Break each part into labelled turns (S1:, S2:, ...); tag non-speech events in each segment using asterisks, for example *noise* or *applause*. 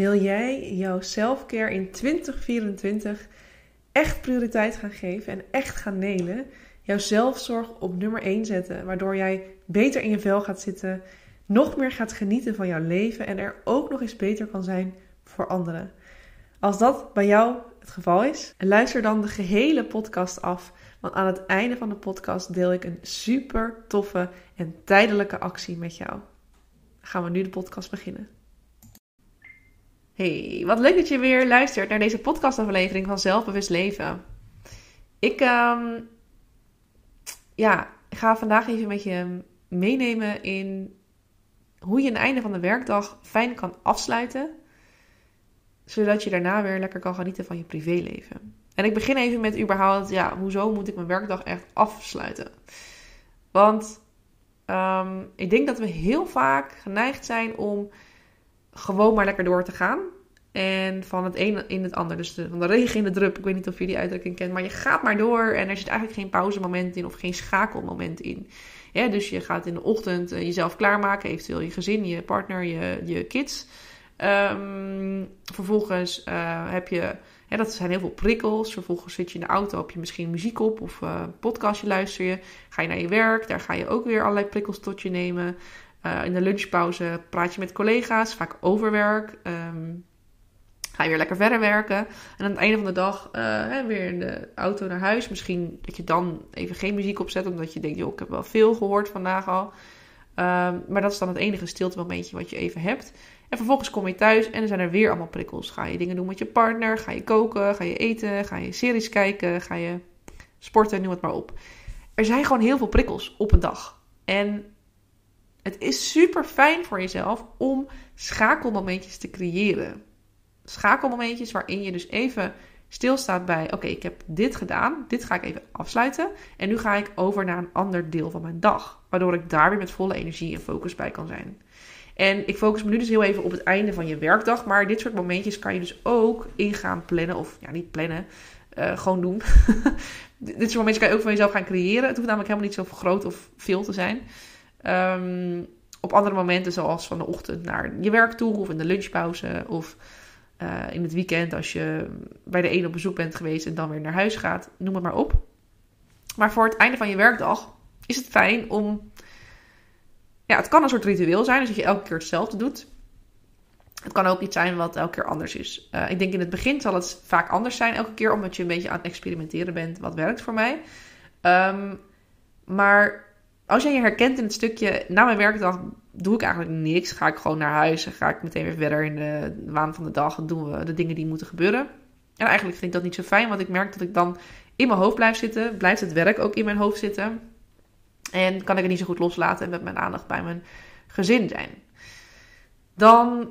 S1: Wil jij jouw selfcare in 2024 echt prioriteit gaan geven en echt gaan nelen? Jouw zelfzorg op nummer 1 zetten, waardoor jij beter in je vel gaat zitten, nog meer gaat genieten van jouw leven en er ook nog eens beter kan zijn voor anderen. Als dat bij jou het geval is, luister dan de gehele podcast af. Want aan het einde van de podcast deel ik een super toffe en tijdelijke actie met jou. Gaan we nu de podcast beginnen. Hey, wat leuk dat je weer luistert naar deze podcastaflevering van Zelfbewust Leven. Ik um, ja, ga vandaag even met je meenemen in hoe je een einde van de werkdag fijn kan afsluiten zodat je daarna weer lekker kan genieten van je privéleven. En ik begin even met überhaupt, ja, hoezo moet ik mijn werkdag echt afsluiten? Want um, ik denk dat we heel vaak geneigd zijn om gewoon maar lekker door te gaan. En van het een in het ander. Dus de, van de regen in de drup. Ik weet niet of je die uitdrukking kent. Maar je gaat maar door. En er zit eigenlijk geen pauzemoment in. Of geen schakelmoment in. Ja, dus je gaat in de ochtend eh, jezelf klaarmaken. Eventueel je gezin, je partner, je, je kids. Um, vervolgens uh, heb je, hè, dat zijn heel veel prikkels. Vervolgens zit je in de auto, heb je misschien muziek op of uh, podcastje luister je. Ga je naar je werk, daar ga je ook weer allerlei prikkels tot je nemen. Uh, in de lunchpauze praat je met collega's, vaak over werk. Um, ga je weer lekker verder werken. En aan het einde van de dag hè, weer in de auto naar huis. Misschien dat je dan even geen muziek opzet, omdat je denkt, joh, ik heb wel veel gehoord vandaag al. Um, maar dat is dan het enige stilte momentje wat je even hebt. En vervolgens kom je thuis en er zijn er weer allemaal prikkels. Ga je dingen doen met je partner? Ga je koken? Ga je eten? Ga je series kijken? Ga je sporten? Noem het maar op. Er zijn gewoon heel veel prikkels op een dag. En het is super fijn voor jezelf om schakelmomentjes te creëren. Schakelmomentjes waarin je dus even stilstaat bij: oké, ik heb dit gedaan, dit ga ik even afsluiten. En nu ga ik over naar een ander deel van mijn dag. Waardoor ik daar weer met volle energie en focus bij kan zijn. En ik focus me nu dus heel even op het einde van je werkdag. Maar dit soort momentjes kan je dus ook ingaan plannen. Of ja, niet plannen. Uh, gewoon doen. *laughs* dit soort momentjes kan je ook van jezelf gaan creëren. Het hoeft namelijk helemaal niet zo groot of veel te zijn. Um, op andere momenten, zoals van de ochtend naar je werk toe. Of in de lunchpauze. Of uh, in het weekend als je bij de een op bezoek bent geweest en dan weer naar huis gaat. Noem het maar op. Maar voor het einde van je werkdag is het fijn om ja, het kan een soort ritueel zijn, dus dat je elke keer hetzelfde doet. Het kan ook iets zijn wat elke keer anders is. Uh, ik denk in het begin zal het vaak anders zijn elke keer, omdat je een beetje aan het experimenteren bent. Wat werkt voor mij? Um, maar als jij je herkent in het stukje, na mijn werkdag doe ik eigenlijk niks. Ga ik gewoon naar huis en ga ik meteen weer verder in de waan van de dag. En doen we de dingen die moeten gebeuren. En eigenlijk vind ik dat niet zo fijn, want ik merk dat ik dan in mijn hoofd blijf zitten. Blijft het werk ook in mijn hoofd zitten. En kan ik het niet zo goed loslaten en met mijn aandacht bij mijn gezin zijn. Dan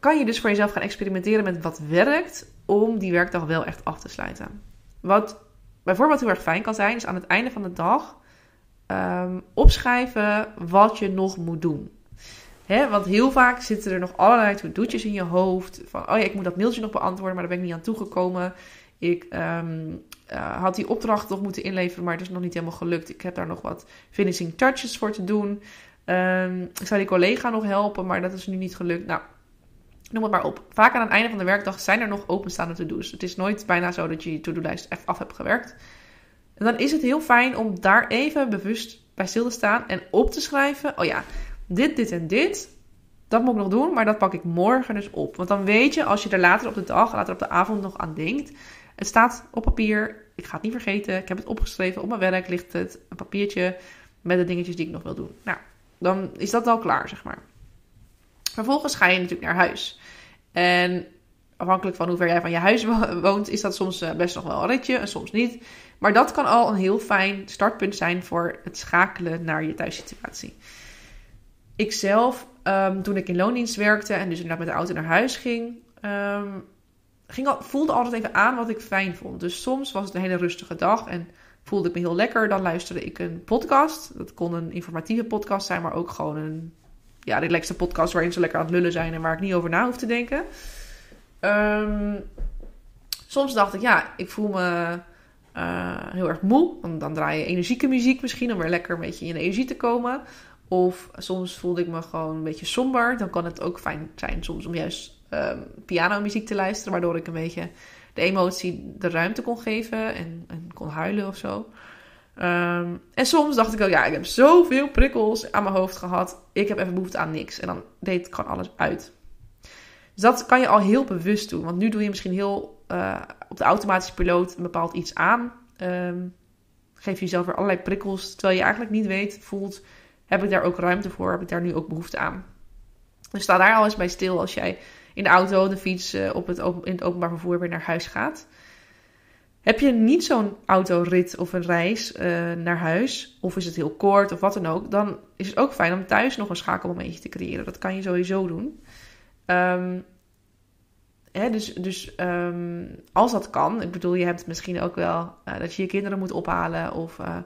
S1: kan je dus voor jezelf gaan experimenteren met wat werkt om die werkdag wel echt af te sluiten. Wat bijvoorbeeld heel erg fijn kan zijn, is aan het einde van de dag um, opschrijven wat je nog moet doen. Want heel vaak zitten er nog allerlei to-do'tjes in je hoofd. Van, oh ja, ik moet dat mailtje nog beantwoorden, maar daar ben ik niet aan toegekomen. Ik um, uh, had die opdracht nog moeten inleveren, maar het is nog niet helemaal gelukt. Ik heb daar nog wat finishing touches voor te doen. Um, ik zou die collega nog helpen, maar dat is nu niet gelukt. Nou, noem het maar op. Vaak aan het einde van de werkdag zijn er nog openstaande to-do's. Het is nooit bijna zo dat je je to-do-lijst echt af hebt gewerkt. En dan is het heel fijn om daar even bewust bij stil te staan en op te schrijven. Oh ja, dit, dit en dit. Dat moet ik nog doen, maar dat pak ik morgen dus op. Want dan weet je, als je er later op de dag, later op de avond nog aan denkt, het staat op papier. Ik ga het niet vergeten. Ik heb het opgeschreven. Op mijn werk ligt het. Een papiertje met de dingetjes die ik nog wil doen. Nou, dan is dat al klaar, zeg maar. Vervolgens ga je natuurlijk naar huis. En afhankelijk van hoe ver jij van je huis woont, is dat soms eh, best nog wel een ritje en soms niet. Maar dat kan al een heel fijn startpunt zijn voor het schakelen naar je thuissituatie. Ik zelf, um, toen ik in loondienst werkte en dus inderdaad met de auto naar huis ging, um, ging al, voelde altijd even aan wat ik fijn vond. Dus soms was het een hele rustige dag en voelde ik me heel lekker. Dan luisterde ik een podcast. Dat kon een informatieve podcast zijn, maar ook gewoon een ja, relaxte podcast waarin ze lekker aan het lullen zijn en waar ik niet over na hoef te denken. Um, soms dacht ik, ja, ik voel me uh, heel erg moe. Dan, draai je energieke muziek misschien om weer lekker een beetje in energie te komen. Of soms voelde ik me gewoon een beetje somber. Dan kan het ook fijn zijn soms om juist um, pianomuziek te luisteren, waardoor ik een beetje de emotie de ruimte kon geven en, en kon huilen of zo. Ehm, en soms dacht ik ook, ja, ik heb zoveel prikkels aan mijn hoofd gehad. Ik heb even behoefte aan niks. En dan deed ik gewoon alles uit. Dus dat kan je al heel bewust doen. Want nu doe je misschien heel uh, op de automatische piloot een bepaald iets aan. Um, geef je jezelf weer allerlei prikkels. Terwijl je eigenlijk niet weet, voelt, heb ik daar ook ruimte voor? Heb ik daar nu ook behoefte aan? Dus sta daar al eens bij stil als jij in de auto, de fiets, uh, op het, in het openbaar vervoer weer naar huis gaat. Heb je niet zo'n autorit of een reis uh, naar huis, of is het heel kort of wat dan ook, dan is het ook fijn om thuis nog een schakelmomentje te creëren. Dat kan je sowieso doen. Um, hè, dus dus um, als dat kan, ik bedoel, je hebt misschien ook wel uh, dat je je kinderen moet ophalen, of uh,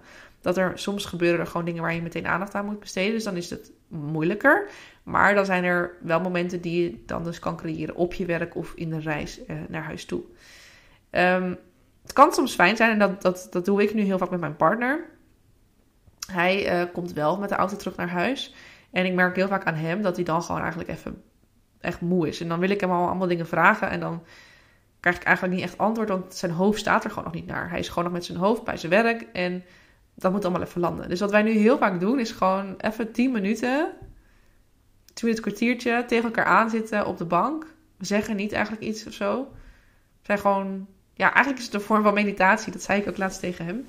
S1: dat er soms gebeuren er gewoon dingen waar je meteen aandacht aan moet besteden. Dus dan is het moeilijker. Maar dan zijn er wel momenten die je dan dus kan creëren op je werk of in de reis naar huis toe. Um, het kan soms fijn zijn, en dat, dat, dat doe ik nu heel vaak met mijn partner. Hij komt wel met de auto terug naar huis. En ik merk heel vaak aan hem dat hij dan gewoon eigenlijk even echt moe is. En dan wil ik hem al allemaal dingen vragen. En dan krijg ik eigenlijk niet echt antwoord, want zijn hoofd staat er gewoon nog niet naar. Hij is gewoon nog met zijn hoofd bij zijn werk. En dat moet allemaal even landen. Dus wat wij nu heel vaak doen, is gewoon even 10 minuten, 10 minuten kwartiertje tegen elkaar aanzitten op de bank. We zeggen niet eigenlijk iets of zo. We zijn gewoon ja, eigenlijk is het een vorm van meditatie. Dat zei ik ook laatst tegen hem.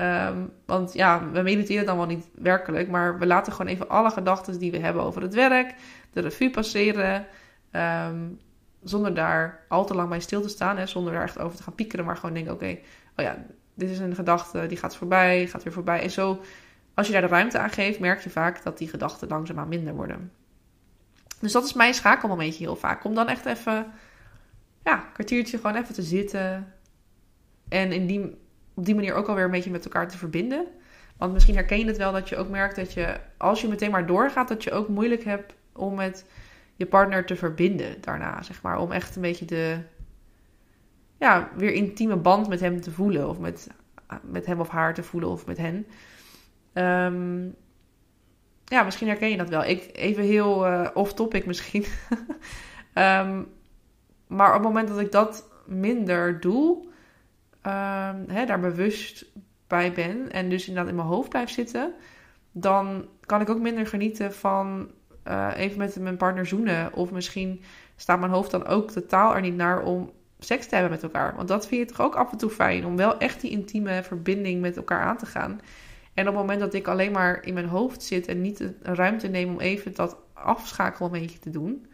S1: Um, want ja, we mediteren dan wel niet werkelijk, maar we laten gewoon even alle gedachten die we hebben over het werk, de revue passeren. Um, zonder daar al te lang bij stil te staan, hè, zonder daar echt over te gaan piekeren, maar gewoon denken: oké, oh ja, dit is een gedachte, die gaat voorbij, gaat weer voorbij. En zo, als je daar de ruimte aan geeft, merk je vaak dat die gedachten langzaamaan minder worden. Dus dat is mijn schakelmomentje heel vaak. Om dan echt even ja, een kwartiertje gewoon even te zitten. En in die, op die manier ook alweer een beetje met elkaar te verbinden. Want misschien herken je het wel dat je ook merkt dat je, als je meteen maar doorgaat, dat je ook moeilijk hebt om met je partner te verbinden daarna, zeg maar. Om echt een beetje de, ja, weer intieme band met hem te voelen. Of met, met hem of haar te voelen of met hen. Um, ja, misschien herken je dat wel. Ik, even heel uh, off-topic misschien. um, *laughs* Maar op het moment dat ik dat minder doe, uh, hè, daar bewust bij ben en dus inderdaad in mijn hoofd blijf zitten, dan kan ik ook minder genieten van uh, even met mijn partner zoenen. Of misschien staat mijn hoofd dan ook totaal er niet naar om seks te hebben met elkaar. Want dat vind je toch ook af en toe fijn, om wel echt die intieme verbinding met elkaar aan te gaan. En op het moment dat ik alleen maar in mijn hoofd zit en niet de ruimte neem om even dat afschakelmomentje te doen,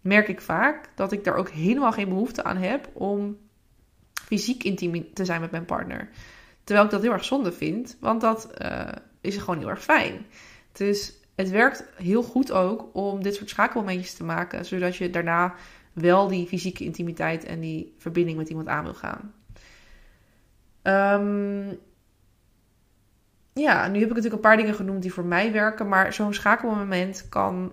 S1: merk ik vaak dat ik daar ook helemaal geen behoefte aan heb om fysiek intiem te zijn met mijn partner. Terwijl ik dat heel erg zonde vind, want dat uh, is gewoon heel erg fijn. Dus het werkt heel goed ook om dit soort schakelmomentjes te maken, zodat je daarna wel die fysieke intimiteit en die verbinding met iemand aan wil gaan. Um, ja, nu heb ik natuurlijk een paar dingen genoemd die voor mij werken, maar zo'n schakelmoment kan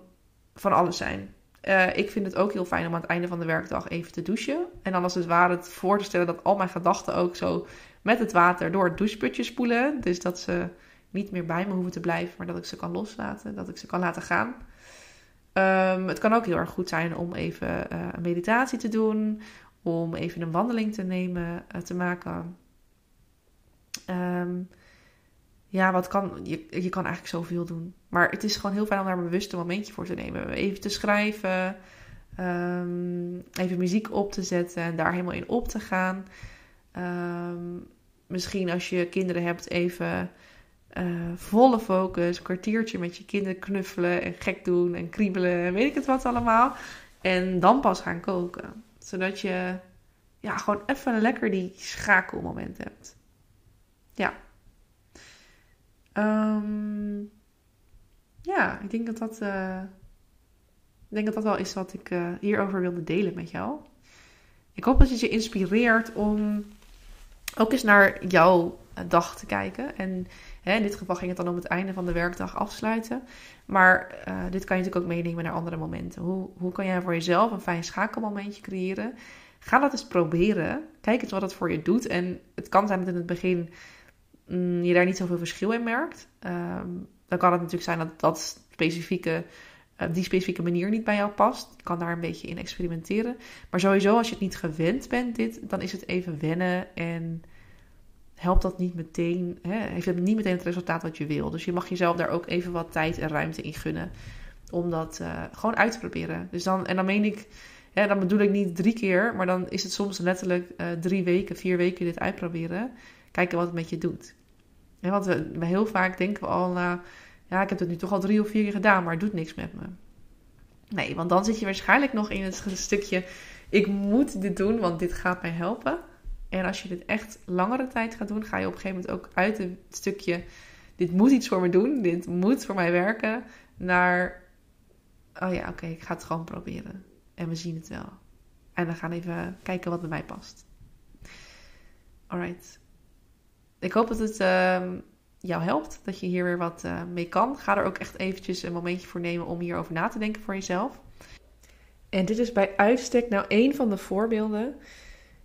S1: van alles zijn. Uh, ik vind het ook heel fijn om aan het einde van de werkdag even te douchen. En dan als het ware het voor te stellen dat al mijn gedachten ook zo met het water door het doucheputje spoelen. Dus dat ze niet meer bij me hoeven te blijven, maar dat ik ze kan loslaten, dat ik ze kan laten gaan. Um, het kan ook heel erg goed zijn om even uh, een meditatie te doen, om even een wandeling te nemen, uh, te maken. Um, ja, wat kan, je, je kan eigenlijk zoveel doen. Maar het is gewoon heel fijn om daar een bewuste momentje voor te nemen. Even te schrijven, um, even muziek op te zetten en daar helemaal in op te gaan. Misschien als je kinderen hebt, even uh, volle focus, kwartiertje met je kinderen knuffelen en gek doen en kriebelen en weet ik het wat allemaal. En dan pas gaan koken. Zodat je ja, gewoon even lekker die schakelmoment hebt. Ja. Um, ja, ik denk dat dat, uh, ik denk dat dat wel is wat ik uh, hierover wilde delen met jou. Ik hoop dat het je inspireert om ook eens naar jouw dag te kijken. En hè, in dit geval ging het dan om het einde van de werkdag afsluiten. Maar uh, dit kan je natuurlijk ook meenemen naar andere momenten. Hoe, hoe kan jij voor jezelf een fijn schakelmomentje creëren? Ga dat eens proberen. Kijk eens wat het voor je doet. En het kan zijn dat in het begin mm, je daar niet zoveel verschil in merkt. Um, dan kan het natuurlijk zijn dat dat specifieke uh, die specifieke manier niet bij jou past. Je kan daar een beetje in experimenteren. Maar sowieso, als je het niet gewend bent, dit, dan is het even wennen en helpt dat niet meteen, hè, heeft het niet meteen het resultaat wat je wil. Dus je mag jezelf daar ook even wat tijd en ruimte in gunnen om dat uh, gewoon uit te proberen. Dus dan, en dan meen ik, dan bedoel ik niet drie keer, maar dan is het soms letterlijk uh, drie weken, vier weken dit uitproberen. Kijken wat het met je doet. Want we, we heel vaak denken we al, uh, ja, ik heb het nu toch al drie of vier keer gedaan, maar het doet niks met me. Nee, want dan zit je waarschijnlijk nog in het *laughs* stukje, ik moet dit doen, want dit gaat mij helpen. En als je dit echt langere tijd gaat doen, ga je op een gegeven moment ook uit het stukje, dit moet iets voor me doen, dit moet voor mij werken, naar, oh ja, oké, ik ga het gewoon proberen. En we zien het wel. En we gaan even kijken wat bij mij past. Alright. Ik hoop dat het uh, jou helpt, dat je hier weer wat uh, mee kan. Ga er ook echt eventjes een momentje voor nemen om hierover na te denken voor jezelf. En dit is bij uitstek nou een van de voorbeelden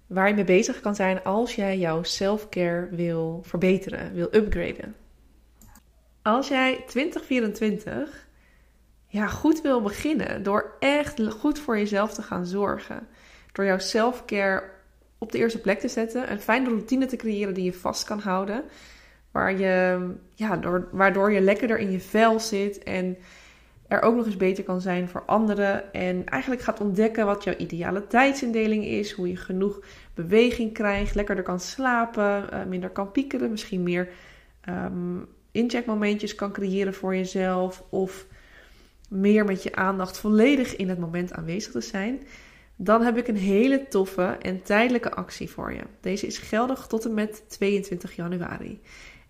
S1: waar je mee bezig kan zijn als jij jouw self-care wil verbeteren, wil upgraden. Als jij 2024 ja, goed wil beginnen door echt goed voor jezelf te gaan zorgen, door jouw self-care op de eerste plek te zetten, een fijne routine te creëren die je vast kan houden, waar je, ja, door, waardoor je lekkerder in je vel zit en er ook nog eens beter kan zijn voor anderen. En eigenlijk gaat ontdekken wat jouw ideale tijdsindeling is. Hoe je genoeg beweging krijgt, lekkerder kan slapen, uh, minder kan piekeren. Misschien meer um, incheckmomentjes kan creëren voor jezelf. Of meer met je aandacht volledig in het moment aanwezig te zijn. Dan heb ik een hele toffe en tijdelijke actie voor je. Deze is geldig tot en met 22 januari.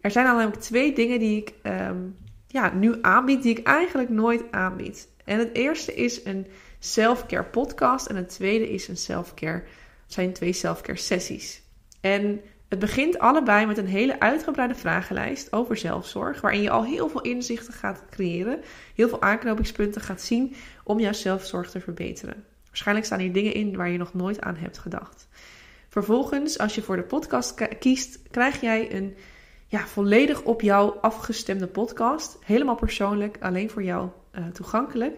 S1: Er zijn namelijk twee dingen die ik um, ja, nu aanbied, die ik eigenlijk nooit aanbied. En het eerste is een self-care podcast en het tweede is een self-care, zijn twee self-care sessies. En het begint allebei met een hele uitgebreide vragenlijst over zelfzorg, waarin je al heel veel inzichten gaat creëren, heel veel aanknopingspunten gaat zien om jouw zelfzorg te verbeteren. Waarschijnlijk staan hier dingen in waar je nog nooit aan hebt gedacht. Vervolgens, als je voor de podcast kiest, krijg jij een ja, volledig op jou afgestemde podcast. Helemaal persoonlijk, alleen voor jou uh, toegankelijk.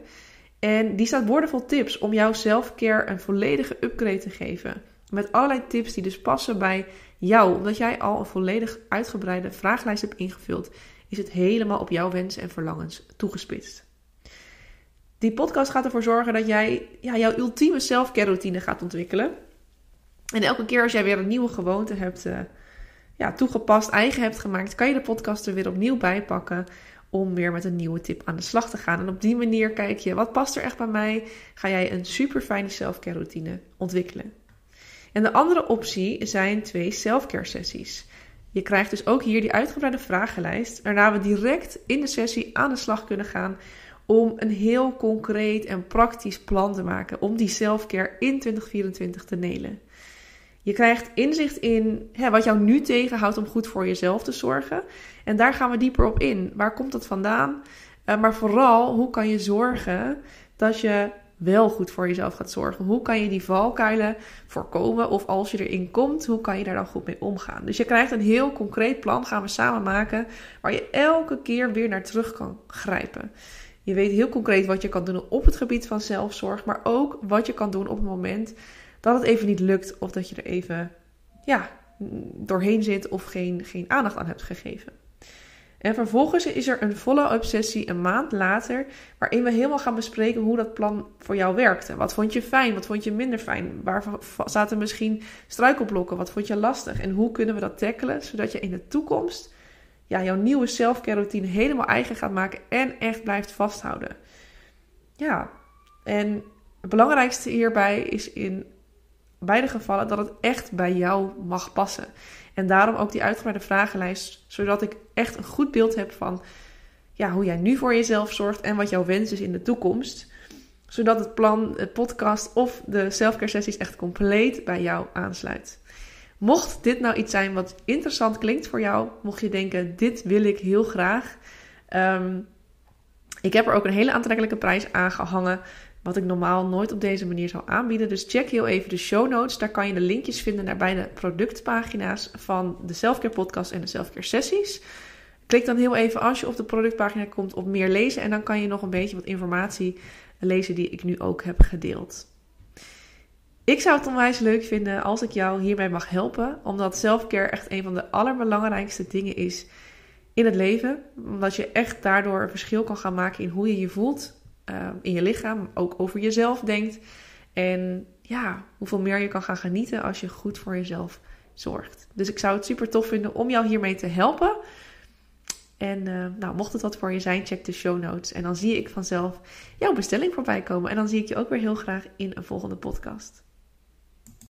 S1: En die staat woordenvol tips om jouw selfcare een volledige upgrade te geven. Met allerlei tips die dus passen bij jou. Omdat jij al een volledig uitgebreide vragenlijst hebt ingevuld, is het helemaal op jouw wensen en verlangens toegespitst. Die podcast gaat ervoor zorgen dat jij ja, jouw ultieme selfcare routine gaat ontwikkelen. En elke keer als jij weer een nieuwe gewoonte hebt uh, ja, toegepast, eigen hebt gemaakt, kan je de podcast er weer opnieuw bij pakken om weer met een nieuwe tip aan de slag te gaan. En op die manier kijk je, wat past er echt bij mij? Ga jij een super fijne selfcare routine ontwikkelen. En de andere optie zijn twee selfcare sessies. Je krijgt dus ook hier die uitgebreide vragenlijst, waarna we direct in de sessie aan de slag kunnen gaan om een heel concreet en praktisch plan te maken om die selfcare in 2024 te nelen. Je krijgt inzicht in hè, wat jou nu tegenhoudt om goed voor jezelf te zorgen. En daar gaan we dieper op in. Waar komt dat vandaan? Uh, maar vooral, hoe kan je zorgen dat je wel goed voor jezelf gaat zorgen? Hoe kan je die valkuilen voorkomen? Of als je erin komt, hoe kan je daar dan goed mee omgaan? Dus je krijgt een heel concreet plan, gaan we samen maken, waar je elke keer weer naar terug kan grijpen. Je weet heel concreet wat je kan doen op het gebied van zelfzorg, maar ook wat je kan doen op het moment dat het even niet lukt of dat je er even ja, doorheen zit of geen, geen aandacht aan hebt gegeven. En vervolgens is er een follow-up sessie een maand later, waarin we helemaal gaan bespreken hoe dat plan voor jou werkte. Wat vond je fijn, wat vond je minder fijn? Waar zaten misschien struikelblokken? Wat vond je lastig? En hoe kunnen we dat tackelen, zodat je in de toekomst ja, jouw nieuwe self-care routine helemaal eigen gaat maken en echt blijft vasthouden? Ja, en het belangrijkste hierbij is in beide gevallen dat het echt bij jou mag passen. En daarom ook die uitgebreide vragenlijst, zodat ik echt een goed beeld heb van ja, hoe jij nu voor jezelf zorgt en wat jouw wens is in de toekomst. Zodat het plan, het podcast of de selfcare sessies echt compleet bij jou aansluit. Mocht dit nou iets zijn wat interessant klinkt voor jou, mocht je denken, dit wil ik heel graag. Um, ik heb er ook een hele aantrekkelijke prijs aan gehangen. Wat ik normaal nooit op deze manier zou aanbieden. Dus check heel even de show notes. Daar kan je de linkjes vinden naar beide productpagina's van de Selfcare Podcast en de Selfcare Sessies. Klik dan heel even als je op de productpagina komt op meer lezen en dan kan je nog een beetje wat informatie lezen die ik nu ook heb gedeeld. Ik zou het onwijs leuk vinden als ik jou hierbij mag helpen, omdat selfcare echt een van de allerbelangrijkste dingen is in het leven. Omdat je echt daardoor een verschil kan gaan maken in hoe je je voelt, uh, in je lichaam, ook over jezelf denkt. En ja, hoeveel meer je kan gaan genieten als je goed voor jezelf zorgt. Dus ik zou het super tof vinden om jou hiermee te helpen. En uh, nou, mocht het wat voor je zijn, check de show notes. En dan zie ik vanzelf jouw bestelling voorbij komen. En dan zie ik je ook weer heel graag in een volgende podcast.